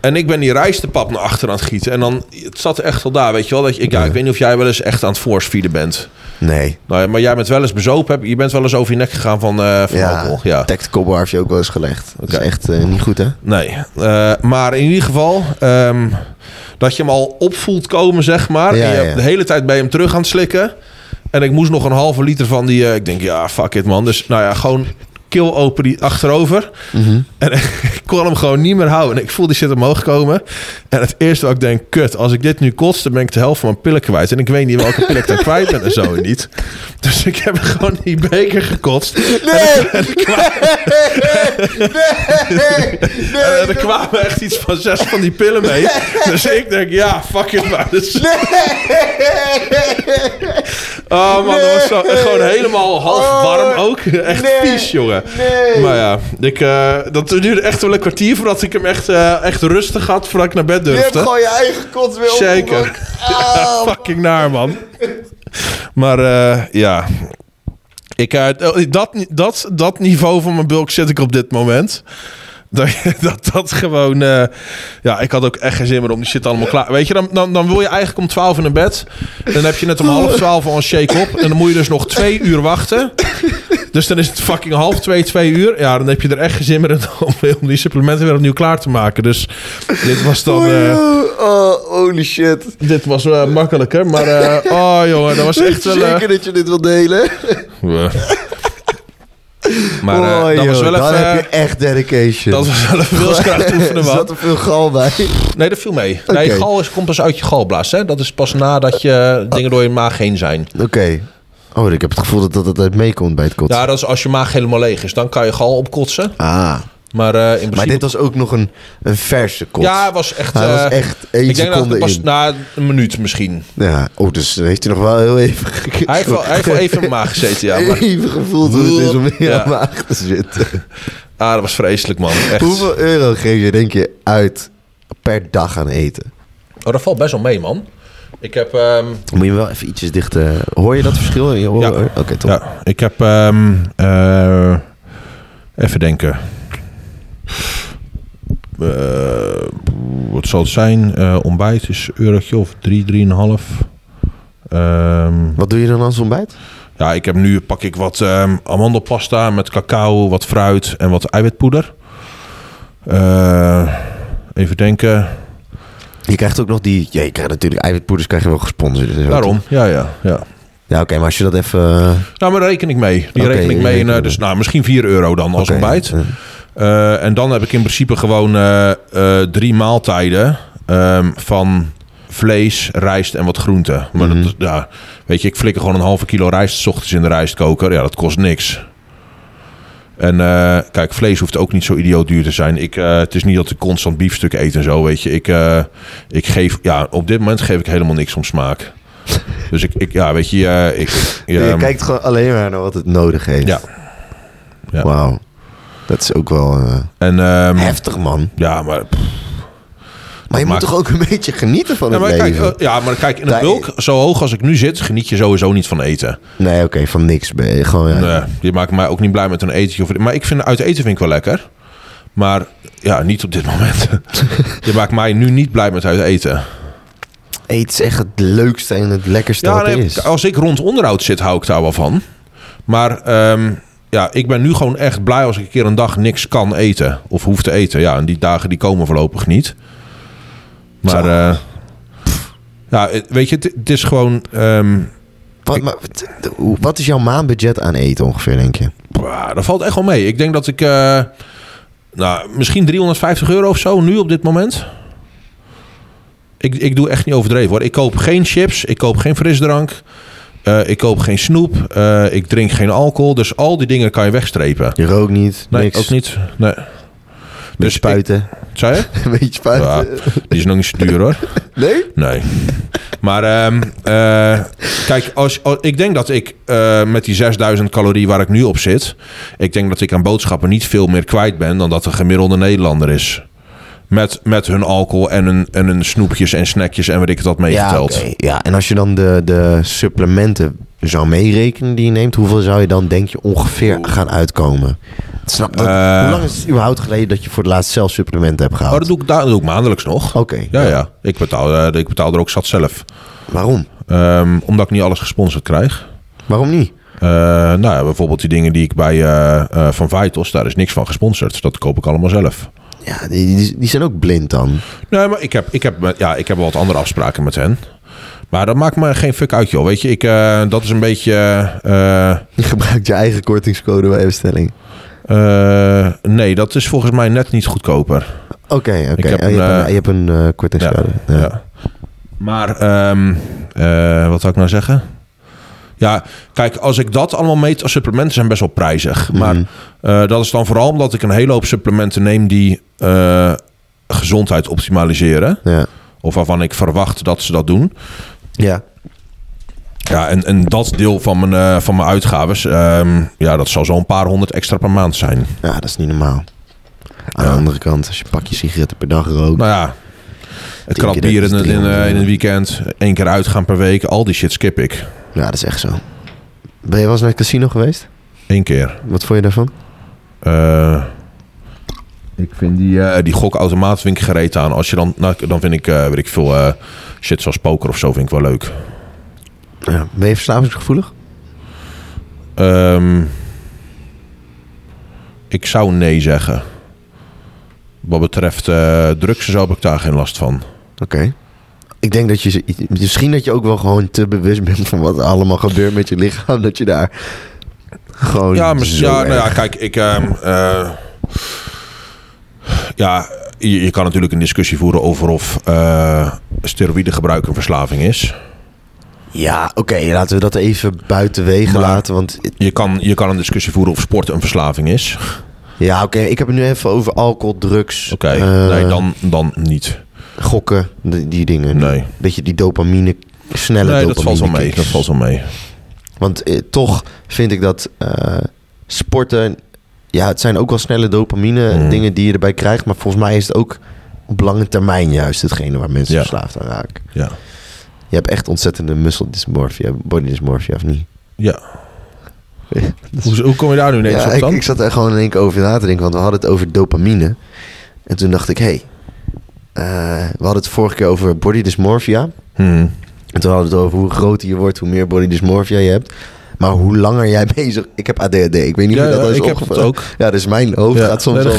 En ik ben die rijstepap naar achter aan het gieten. En dan, het zat echt al daar, weet je wel. Dat je, ik, ja, ik weet niet of jij wel eens echt aan het force feeden bent. Nee. Nou ja, maar jij bent wel eens bezopen. heb- Je bent wel eens over je nek gegaan van, eh van Ja, alcohol. Ja. tactical heeft je ook wel eens gelegd. Dat is echt eh, niet goed, hè? Nee. Eh, maar in ieder geval, ehm, dat je hem al opvoelt komen, zeg maar. Ja, en je de hele tijd bij hem terug aan het slikken. En ik moest nog een halve liter van die... ik denk, ja, fuck it, man. Dus nou ja, gewoon keel open die achterover. Mhm. En ik kon hem gewoon niet meer houden. En ik voelde die shit omhoog komen. En het eerste wat ik denk, kut, als ik dit nu kost, dan ben ik de helft van mijn pillen kwijt. En ik weet niet welke pillen ik dan kwijt ben en zo niet. Dus ik heb gewoon die beker gekotst. Nee! En er kwamen, en er kwamen echt iets van zes van die pillen mee. Dus ik denk, ja, fuck it maar. Dus, oh man, dat was zo, gewoon helemaal half Oh, warm ook. Echt nee. vies, jongen. Nee! Maar ja, ik, eh, dat duurde echt wel een kwartier voordat ik hem echt, eh, echt rustig had voordat ik naar bed Je hebt durfde. gewoon je eigen kot weer Zeker. Ah, Fucking naar, man. Maar eh, ja, ik, eh, dat, dat, dat niveau van mijn bulk zit ik op dit moment. Dat dat, dat gewoon... ja, ik had ook echt geen zin meer om die shit allemaal klaar... Weet je, dan, dan, dan wil je eigenlijk om 12 in naar bed. Dan heb je net om half 12 al een shake op. En dan moet je dus nog twee uur wachten. Dus dan is het fucking half twee, twee uur. Ja, dan heb je er echt geen zin meer in om, om die supplementen weer opnieuw klaar te maken. Dus dit was dan... eh, oh, holy shit. dit was eh, makkelijker, maar... eh, oh, jongen, dat was echt wel... Zeker dat je dit wil delen. maar oh, dat was wel dan even... heb je echt dedication. Dat was wel even wilskracht oefenen, Er man. zat er veel gal bij. Nee, dat viel mee. Nee, gal is, komt pas uit je galblaas. Hè? Dat is pas nadat je dingen door je maag heen zijn. Oké. Oh, ik heb het gevoel dat dat uit meekomt bij het kotsen. Ja, dat is als je maag helemaal leeg is. Dan kan je gal opkotsen. Ah, Maar eh, in principe... maar dit was ook nog een, een verse kot. Ja, was echt... Hij was eh, echt één ik denk dat seconde het pas in. na een minuut misschien. Ja, oh, dus heeft hij nog wel heel even... Hij heeft wel, hij heeft wel even in mijn maag gezeten, ja. Maar, Even gevoeld hoe het is om in je Ja. maag te zitten. ah, dat was vreselijk, man. Echt. Hoeveel euro geef je, denk je, uit per dag aan eten? Oh, dat valt best wel mee, man. Ik heb... ehm, Moet je wel even ietsjes dichter... Hoor je dat verschil? Je hoor- Ja. Oké, top. Ja, ik heb... ehm, eh, even denken. Eh, wat zal het zijn? Eh, ontbijt is een eurotje of drie, drieënhalf. Ehm Wat doe je dan als ontbijt? ja, ik heb nu pak ik wat ehm, amandelpasta met cacao, wat fruit en wat eiwitpoeder. Eh, even denken. Je krijgt ook nog die... Ja, je krijgt natuurlijk eiwitpoeders krijg je wel gesponsord. zo, Daarom, ja, ja, ja. Ja, oké, maar als je dat even... eh, Nou, maar daar reken ik mee. Die Oké, reken ik mee. eh, dus nou, misschien 4 euro dan als oké, ontbijt. eh, en dan heb ik in principe gewoon drie maaltijden ehm, van vlees, rijst en wat groenten. Maar Mhm. dat, ja, weet je, ik flikker gewoon een halve kilo rijst 's ochtends in de rijstkoker. Ja, dat kost niks. En eh, kijk, vlees hoeft ook niet zo idioot duur te zijn. Ik, eh, het is niet dat ik constant biefstuk eet en zo, weet je. Ik, eh, ik geef, ja, op dit moment geef ik helemaal niks om smaak. Dus ik, ik ja, weet je, ik, ja, je kijkt gewoon alleen maar naar wat het nodig heeft. Ja. Ja. Wauw. Dat is ook wel en ehm, heftig, man. ja, maar Maar je moet toch ook een beetje genieten van Ja, het maar kijk, leven? eh, ja, maar kijk, in het Nee. bulk, zo hoog als ik nu zit, geniet je sowieso niet van eten. nee, oké, van niks ben je gewoon... Ja, Nee, maakt mij ook niet blij met een etentje. Of, maar ik vind uit eten vind ik wel lekker. Maar ja, niet op dit moment. je maakt mij nu niet blij met uit eten. Eten is echt het leukste en het lekkerste Ja, nee, is. als ik rond onderhoud zit, hou ik daar wel van. Maar ehm, ja, ik ben nu gewoon echt blij als ik een keer een dag niks kan eten. Of hoef te eten. Ja, en die dagen die komen voorlopig niet. Maar eh, ja, het- weet je, het, is gewoon... ehm, Wat, maar, wat- is jouw maandbudget aan eten ongeveer, denk je? Bah, dat valt echt wel mee. Ik denk dat ik... eh, nou, misschien 350 euro of zo nu op dit moment. Ik, ik doe echt niet overdreven hoor. Ik koop geen chips. Ik koop geen frisdrank. eh, ik koop geen snoep. eh, ik drink geen alcohol. Dus al die dingen kan je wegstrepen. Je rookt niet, Nee, niks. ook niet. Nee. Dus spuiten. Ik, Zei je? Een beetje Ja, die is nog niet zo duur hoor. Nee? Nee. Maar ehm, eh, kijk, als, als- ik denk dat ik eh, met die 6000 calorieën waar ik nu op zit... ik denk dat ik aan boodschappen niet veel meer kwijt ben... dan dat de gemiddelde Nederlander is. Met, met hun alcohol en hun, en hun snoepjes en snackjes en weet ik het wat Ja, meegeteld. oké. ja, en als je dan de, de supplementen zou meerekenen die je neemt, hoeveel zou je dan denk je ongeveer gaan uitkomen? Snap, dat, Eh. hoe lang is het überhaupt geleden dat je voor het laatst zelf supplementen hebt Oh, gehaald? dat doe ik, da- dat doe ik maandelijks nog. Oké. Ja, ja. Ik, betaal, eh, ik betaal er ook zat zelf. Waarom? Ehm, omdat ik niet alles gesponsord krijg. Waarom niet? Eh, nou ja, bijvoorbeeld die dingen die ik bij Van Vitos, daar is niks van gesponsord. Dat koop ik allemaal zelf. Ja, die, die, die zijn ook blind dan. Nee, maar ik heb, ik heb, ja, ik heb wel wat andere afspraken met hen. Maar dat maakt me geen fuck uit, joh. Weet je, ik, eh, dat is een beetje... eh, Je gebruikt je eigen kortingscode bij bestelling. eh, nee, dat is volgens mij net niet goedkoper. Oké, oké. Oh, je, een, hebt een, je hebt een kortingscode. Ja. Ja. Maar, ehm, eh, wat zou ik nou zeggen? Ja, kijk, als ik dat allemaal meet, supplementen zijn best wel prijzig. Maar Mhm. eh, dat is dan vooral omdat ik een hele hoop supplementen neem die eh, gezondheid optimaliseren. Ja. Of waarvan ik verwacht dat ze dat doen. ja. Ja, en, en dat deel van mijn, eh, van mijn uitgaves, ehm, ja, dat zal zo'n paar honderd extra per maand zijn. Ja, dat is niet normaal. Aan Ja. de andere kant, als je een pakje sigaretten per dag rookt. Nou ja, het krat bier in, in, 300 in een weekend, één keer uitgaan per week, al die shit skip ik. Ja, dat is echt zo. Ben je wel eens naar het casino geweest? Eén keer. Wat vond je daarvan? Eh, ik vind die, eh die gokautomaat vind ik gereed aan. Als je dan, nou, dan vind ik, eh, weet ik veel, shit zoals poker of zo vind ik wel leuk. Ja. Ben je verslavingsgevoelig? Ehm, ik zou nee zeggen. Wat betreft drugs zo heb ik daar geen last van. Oké. Ik denk dat je... Misschien dat je ook wel gewoon te bewust bent van wat er allemaal gebeurt met je lichaam. Dat je daar gewoon Ja, maar, ja, nou ja, kijk, ik... ehm, eh, ja, je, je kan natuurlijk een discussie voeren over of uh, steroïdegebruik een verslaving is. Ja, oké. laten we dat even buiten wegen laten. Want Je kan, je kan een discussie voeren of sport een verslaving is. ja, oké. ik heb het nu even over alcohol, drugs. Oké, eh, nee, dan, dan niet. Gokken, die, die dingen. Nee. Beetje die dopamine, snelle Nee, dopamine dat valt wel mee. Dat valt wel mee. Want eh, toch vind ik dat eh, sporten... Ja, het zijn ook wel snelle dopamine Mhm. dingen die je erbij krijgt. Maar volgens mij is het ook op lange termijn juist hetgene waar mensen Ja. verslaafd aan raken. Ja. Je hebt echt ontzettende muscle dysmorphia, body dysmorphia of niet? ja. Hoe, hoe kom je daar nu ineens ja, op ik, dan? ik zat er gewoon in één keer over na te denken, want we hadden het over dopamine. En toen dacht ik, hé, hey, we hadden het vorige keer over body dysmorphia. Hmm. En toen hadden we het over hoe groter je wordt, hoe meer body dysmorphia je hebt. Maar hoe langer jij bezig... Ik heb ADHD, ik weet niet Ja, of je dat ja, eens ik heb het ook. Ja, dus mijn hoofd Ja, gaat soms nee,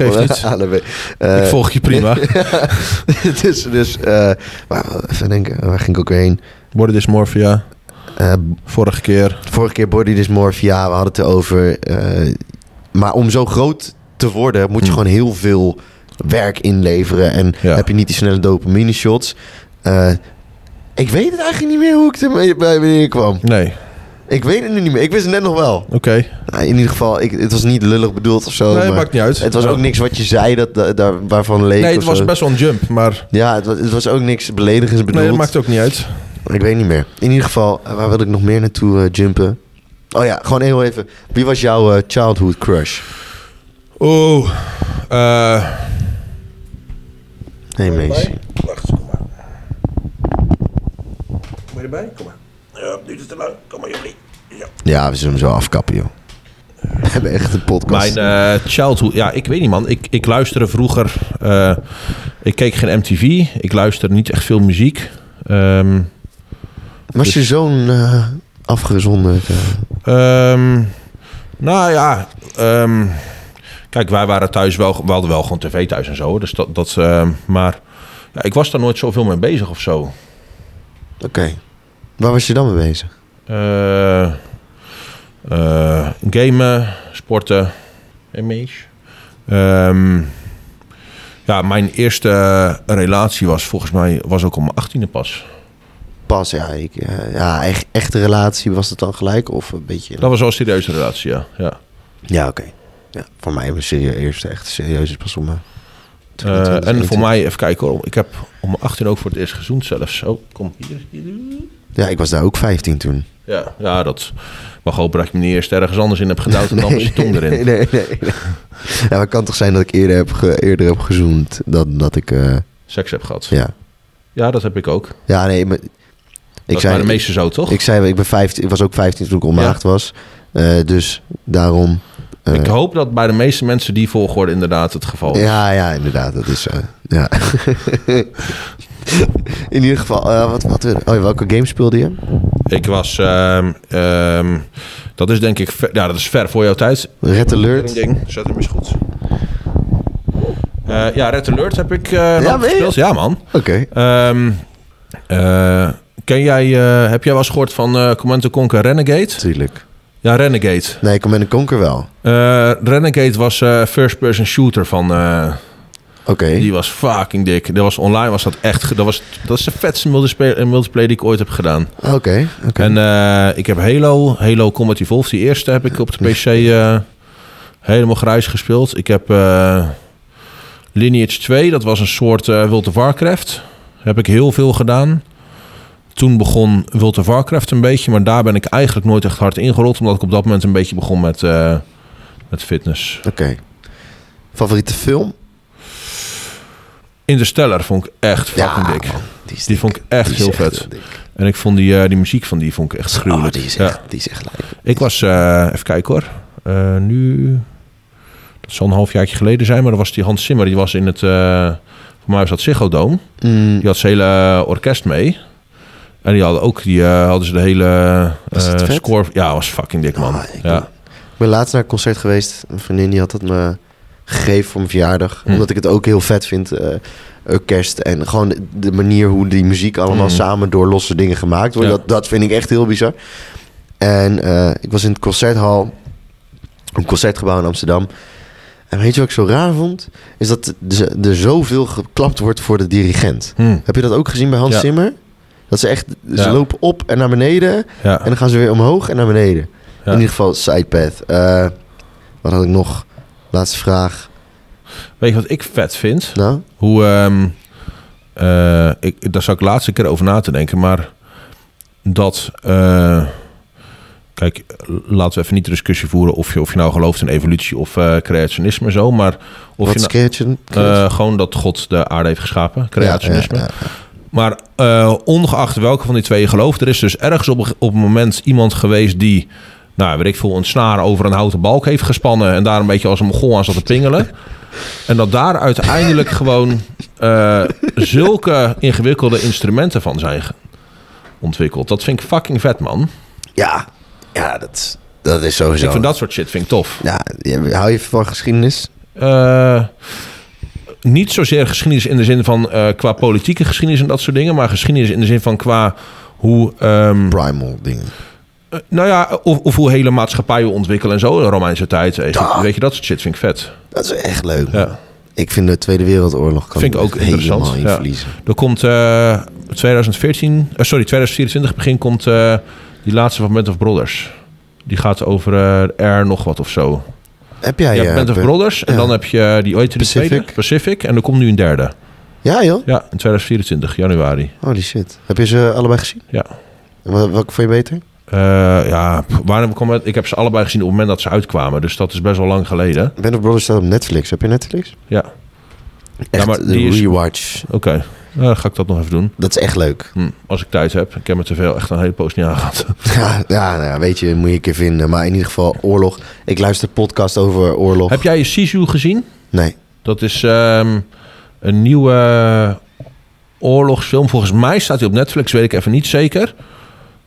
naar B. Eh, ik volg je prima. dus, dus eh, maar even denken, waar ging ik ook weer heen? Body dysmorphia. Eh, Vorige keer. vorige keer body dysmorphia, we hadden het erover. eh, maar om zo groot te worden, moet je Hmm. gewoon heel veel werk inleveren. En Ja. heb je niet die snelle dopamine shots. Eh, ik weet het eigenlijk niet meer hoe ik er bij wanneer kwam. Nee. Ik weet het nu niet meer. Ik wist het net nog wel. Oké. Nou, in ieder geval, ik, het was niet lullig bedoeld of zo. Nee, maar maakt niet uit. Het was ook niks wat je zei dat, dat, daar, waarvan leek. Nee, het was zo. best wel een jump, maar... Ja, het was, het was ook niks beledigends bedoeld. Nee, dat maakt ook niet uit. Ik weet niet meer. In ieder geval, eh, waar wil ik nog meer naartoe eh, jumpen? Oh ja, gewoon heel even. Wie was jouw childhood crush? Oeh. eh Hey Macy. Wacht, kom maar. Kom je erbij? Kom maar. Ja, nu is het te lang. Kom maar, jullie. Ja. Ja, we zullen hem zo afkappen, joh. We hebben echt een podcast. Mijn eh, childhood... Ja, ik weet niet, man. Ik, ik luisterde vroeger... eh, ik keek geen MTV. Ik luisterde niet echt veel muziek. Ehm, was dus- je zo'n afgezonderd? Ehm, nou ja, ehm, kijk, wij waren thuis wel, we hadden wel gewoon tv thuis en zo. Dus dat, dat ehm, maar ja, ik was daar nooit zoveel mee bezig of zo. Oké. Waar was je dan mee bezig? Eh, eh, gamen, sporten, image. Ehm, ja, mijn eerste relatie was volgens mij was ook om mijn achttiende pas. Pas, ja. Ik, eh, ja, echt, echte relatie was het dan gelijk? Of een beetje... Dat was wel een serieuze relatie, ja. ja. Ja, oké. Ja, voor mij was serieus, eerste echt serieus is pas om mijn Eh, 22, en voor 21. mij, even kijken hoor. Ik heb om mijn 18 ook voor het eerst gezoend zelfs. Oh, kom hier. Ja, ik was daar ook 15 toen. Ja, ja, dat mag hopen dat ik me niet eerst ergens anders in heb gedouwd en dan was je tong erin. Nee, nee, nee. nee. Ja, maar het kan toch zijn dat ik eerder heb, ge- eerder heb gezoend dan dat ik... eh, Seks heb gehad. Ja, ja. dat heb ik ook. ja, nee, maar... dat Ik bij zei, de meeste zo, toch? ik zei, ik ben 15, ik was ook 15 toen ik onmaagd was. Eh, dus daarom... eh, ik hoop dat bij de meeste mensen die volgorde inderdaad het geval is. Ja, ja, inderdaad, dat is zo. Ja. In ieder geval, eh, wat, wat, oh, ja, welke game speelde je? Ik was, ehm, ehm, dat is denk ik, ver, ja, dat is ver voor jouw tijd. Red Alert? Ding, zet hem eens goed. Eh, ja, Red Alert heb ik je? gespeeld. Ja, man. Oké. Ehm, eh, ken jij, heb jij wel eens gehoord van Command Conquer Renegade? Tuurlijk. Ja, Renegade. Nee, Command Conquer wel. Eh, Renegade was eh first-person shooter van... eh, Oké. die was fucking dik. Dat was online, was dat echt... Dat, was, dat is de vetste multiplayer, multiplayer die ik ooit heb gedaan. Oké, oké. En ik heb Halo, Halo Combat Evolved, die eerste heb ik op de PC helemaal grijs gespeeld. Ik heb Lineage 2, dat was een soort World of Warcraft. Heb ik heel veel gedaan. Toen begon World of Warcraft een beetje, maar daar ben ik eigenlijk nooit echt hard ingerold, omdat ik op dat moment een beetje begon met, eh, met fitness. Oké. Favoriete film? Interstellar vond ik echt fucking dik. man, die, Die dik. vond ik echt Die heel vet. En ik vond die, eh, die muziek van die vond ik echt Oh, gruwelijk. die is Ja. echt, die is echt lijp. Ik was, eh, even kijken hoor. Eh, nu, dat zal een halfjaartje geleden zijn, maar dat was die Hans Zimmer. Die was in het, voor mij was dat Ziggo Dome. Mm, Die had zijn hele orkest mee. En die hadden ook, die eh, hadden ze de hele eh, score. Ja, was fucking dik man. Ah, ik ja. Ik ben laatst naar een concert geweest. Een vriendin die had het me gegeven voor mijn verjaardag. Hm. Omdat ik het ook heel vet vind. eh orkest en gewoon de, de manier hoe die muziek allemaal Hm. samen door losse dingen gemaakt wordt. Ja. Dat, dat vind ik echt heel bizar. En ik was in het concerthal. Een concertgebouw in Amsterdam. En weet je wat ik zo raar vond? Is dat er er zoveel geklapt wordt voor de dirigent. Hm, Heb je dat ook gezien bij Hans Ja. Zimmer? Dat ze echt, ze Ja. lopen op en naar beneden. ja. En dan gaan ze weer omhoog en naar beneden. In ieder geval sidepath. Eh wat had ik nog? Laatste vraag. Weet je wat ik vet vind? Nou? Hoe, ehm, eh, ik, daar zat ik laatste keer over na te denken, maar dat, eh, kijk, laten we even niet de discussie voeren of je, of je nou gelooft in evolutie of eh, creationisme en zo, maar of wat je nou, eh, gewoon dat God de aarde heeft geschapen, creationisme. Ja, ja. Maar eh, ongeacht welke van die twee je gelooft, er is dus ergens op, een- op een moment iemand geweest die, nou weet ik veel, een snaar over een houten balk heeft gespannen en daar een beetje als een mogol aan zat te pingelen. En dat daar uiteindelijk gewoon eh, zulke ingewikkelde instrumenten van zijn ontwikkeld. Dat vind ik fucking vet, man. Ja, ja dat, dat is sowieso. Ik vind dat soort shit vind ik tof. Ja, hou je van geschiedenis? Eh, niet zozeer geschiedenis in de zin van eh, qua politieke geschiedenis en dat soort dingen, maar geschiedenis in de zin van qua hoe. ehm, Primal dingen. Eh, nou ja, of, of hoe hele maatschappijen ontwikkelen en zo in de Romeinse tijd. Egypte. Weet je, dat soort shit vind ik vet. Dat is echt leuk. Ja. Ik vind de Tweede Wereldoorlog kan Vind ik ook interessant, in ja. verliezen. Er komt eh 2014, eh, sorry, 2024 begin komt die laatste van Band of Brothers. Die gaat over Air nog wat of zo. Heb jij Je hebt eh, Band of Brothers en ja. dan heb je die ooit de Pacific. tweede, Pacific. En er komt nu een derde. Ja joh? Ja, in 2024, januari. Holy shit. Heb je ze allebei gezien? Ja. Welke vond je beter? Eh, ja, waarom kwam het? Ik heb ze allebei gezien op het moment dat ze uitkwamen. Dus dat is best wel lang geleden. Band of Brothers staat op Netflix. Heb je Netflix? Ja, Echt, maar de die is- rewatch. oké. Nou, dan ga ik dat nog even doen. Dat is echt leuk. Hm, als ik tijd heb. Ik heb me te veel echt een hele poos niet aangehad. Ja, ja, nou ja, weet je, moet je een keer vinden. Maar in ieder geval, oorlog. Ik luister podcast over oorlog. heb jij Sisu gezien? Nee. Dat is ehm, een nieuwe oorlogsfilm. Volgens mij staat hij op Netflix, weet ik even niet zeker.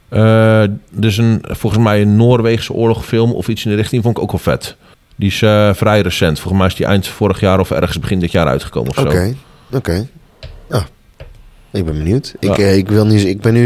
Eh dus een, volgens mij een Noorweegse oorlogsfilm of iets in de richting. Vond ik ook wel vet. Die is eh, vrij recent. Volgens mij is die eind vorig jaar of ergens begin dit jaar uitgekomen of zo. Oké, oké. Ik ben benieuwd. Ik, Ja. eh, ik, wil nu, ik ben nu...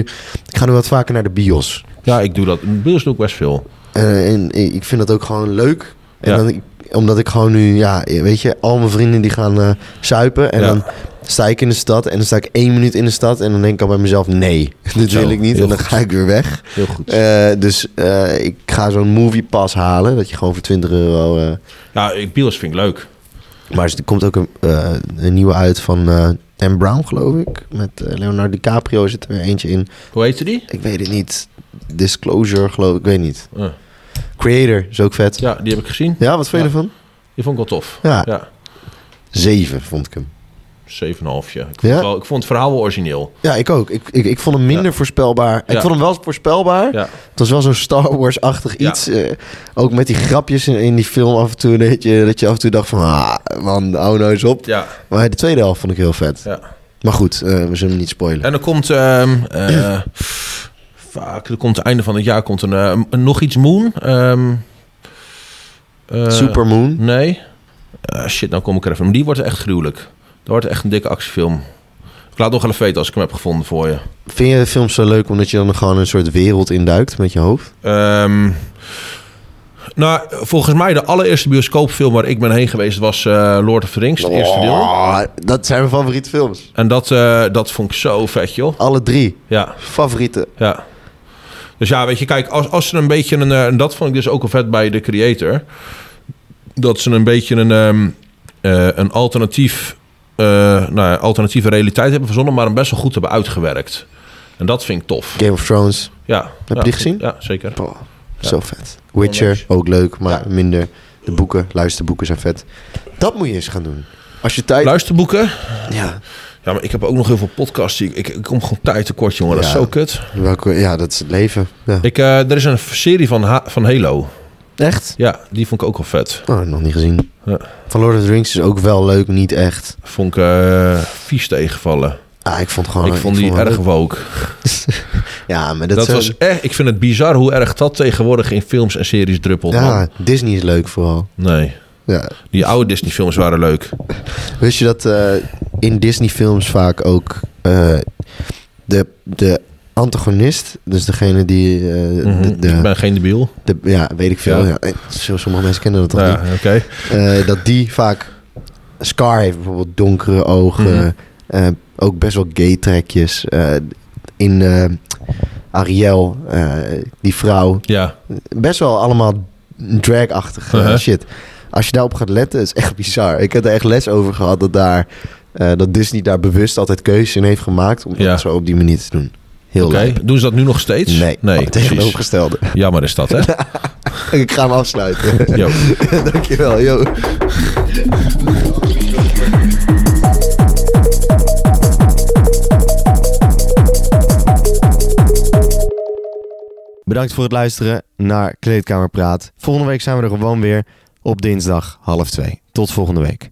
Ik ga nu wat vaker naar de bios. Ja, ik doe dat. Bios doe ik best veel. Eh, en ik vind dat ook gewoon leuk. En Ja. dan, omdat ik gewoon nu, ja, weet je, al mijn vrienden die gaan eh zuipen. En Ja. dan sta ik in de stad en dan sta ik één minuut in de stad. En dan denk ik al bij mezelf, nee, dit wil ik niet. En dan goed. ga ik weer weg. Heel goed. Eh, dus eh, ik ga zo'n movie pass halen. Dat je gewoon voor 20 euro... eh, ja, bios vind ik leuk. Maar er komt ook een, eh, een nieuwe uit van eh Dan Brown, geloof ik. Met eh, Leonardo DiCaprio zit er weer eentje in. Hoe heette die? Ik weet het niet. Disclosure, geloof ik. Ik weet niet. Uh, Creator is ook vet. ja, die heb ik gezien. Ja, wat vind je Ja. ervan? Die vond ik wel tof. Ja. Ja, Zeven vond ik hem. 7,5. Ja. Ik, vond Ja? wel- ik vond het verhaal wel origineel. Ja, ik ook. Ik, ik, ik vond hem minder Ja. voorspelbaar. Ik vond hem wel voorspelbaar. Ja. Het was wel zo'n Star Wars-achtig iets. eh, ook met die grapjes in, in die film af en toe. Dat je, dat je af en toe dacht van... Ah, man, hou nou eens op. ja, Maar de tweede helft vond ik heel vet. ja. Maar goed, eh, we zullen hem niet spoilen. En er komt... ehm eh, vaak, er komt het einde van het jaar komt een, een- nog iets Moon. eh, Supermoon. Nee. Eh, shit, nou kom ik er even. Maar die wordt echt gruwelijk. Dat wordt echt een dikke actiefilm. Ik laat nog wel even weten als ik hem heb gevonden voor je. Vind je de film zo leuk omdat je dan gewoon een soort wereld induikt met je hoofd? Ehm, nou, volgens mij de allereerste bioscoopfilm waar ik ben heen geweest was eh, Lord of the Rings, het eerste deel. Oh, dat zijn mijn favoriete films. En dat, eh, dat vond ik zo vet, joh. Alle drie. Ja, Favoriete. ja. Dus ja, weet je, kijk, als, als ze een beetje een... eh, en dat vond ik dus ook al vet bij de creator. Dat ze een beetje een, ehm, eh, een alternatief... eh, nou ja, alternatieve realiteit hebben verzonnen... maar hem best wel goed hebben uitgewerkt. En dat vind ik tof. Game of Thrones. Ja. je ja, die gezien? Ja, zeker. Zo vet. Witcher, ook leuk, maar minder. De boeken, luisterboeken zijn vet. Dat moet je eens gaan doen. Als je tijd... Luisterboeken. Ja, Ja, maar ik heb ook nog heel veel podcasts. Ik, ik, ik kom gewoon tijd tekort, jongen. Dat is zo kut. welke, ja, dat is het leven. Ja. Ik, eh, er is een serie van, Ha- van Halo. Echt? Ja, die vond ik ook wel vet. Oh, nog niet gezien. Ja. Van Lord of the Rings is ook wel leuk, niet echt. Vond ik eh, vies tegenvallen. Ah, ik vond gewoon... ik vond die erg woke. Ja, maar dat, Dat was echt... Ik vind het bizar hoe erg dat tegenwoordig in films en series druppelt. Ja, man. Disney is leuk vooral. Nee. Ja. Die oude Disney films waren leuk. Wist je dat eh, in Disney films vaak ook eh, de, de antagonist, dus degene die... eh, Mhm. de, de, Ik ben geen debiel. de- ja, weet ik veel. Ja. Ja. Eh, Sommige mensen kennen dat toch Ja, niet. oké. Eh, dat die vaak... Scar heeft bijvoorbeeld donkere ogen. Mhm. ook best wel gay trekjes. in Ariel, die vrouw. Ja. Best wel allemaal drag-achtige Uh-huh. shit. Als je daarop gaat letten, is echt bizar. Ik heb er echt les over gehad dat, daar, dat Disney daar bewust altijd keuzes in heeft gemaakt om Ja. dat zo op die manier te doen. Heel leuk. Doen ze dat nu nog steeds? Nee, Nee, het tegenovergestelde. Jammer is dat, hè? Ik ga hem afsluiten. Yo. Dankjewel, yo. Bedankt voor het luisteren naar Kleedkamer Praat. Volgende week zijn we er gewoon weer op dinsdag half twee. Tot volgende week.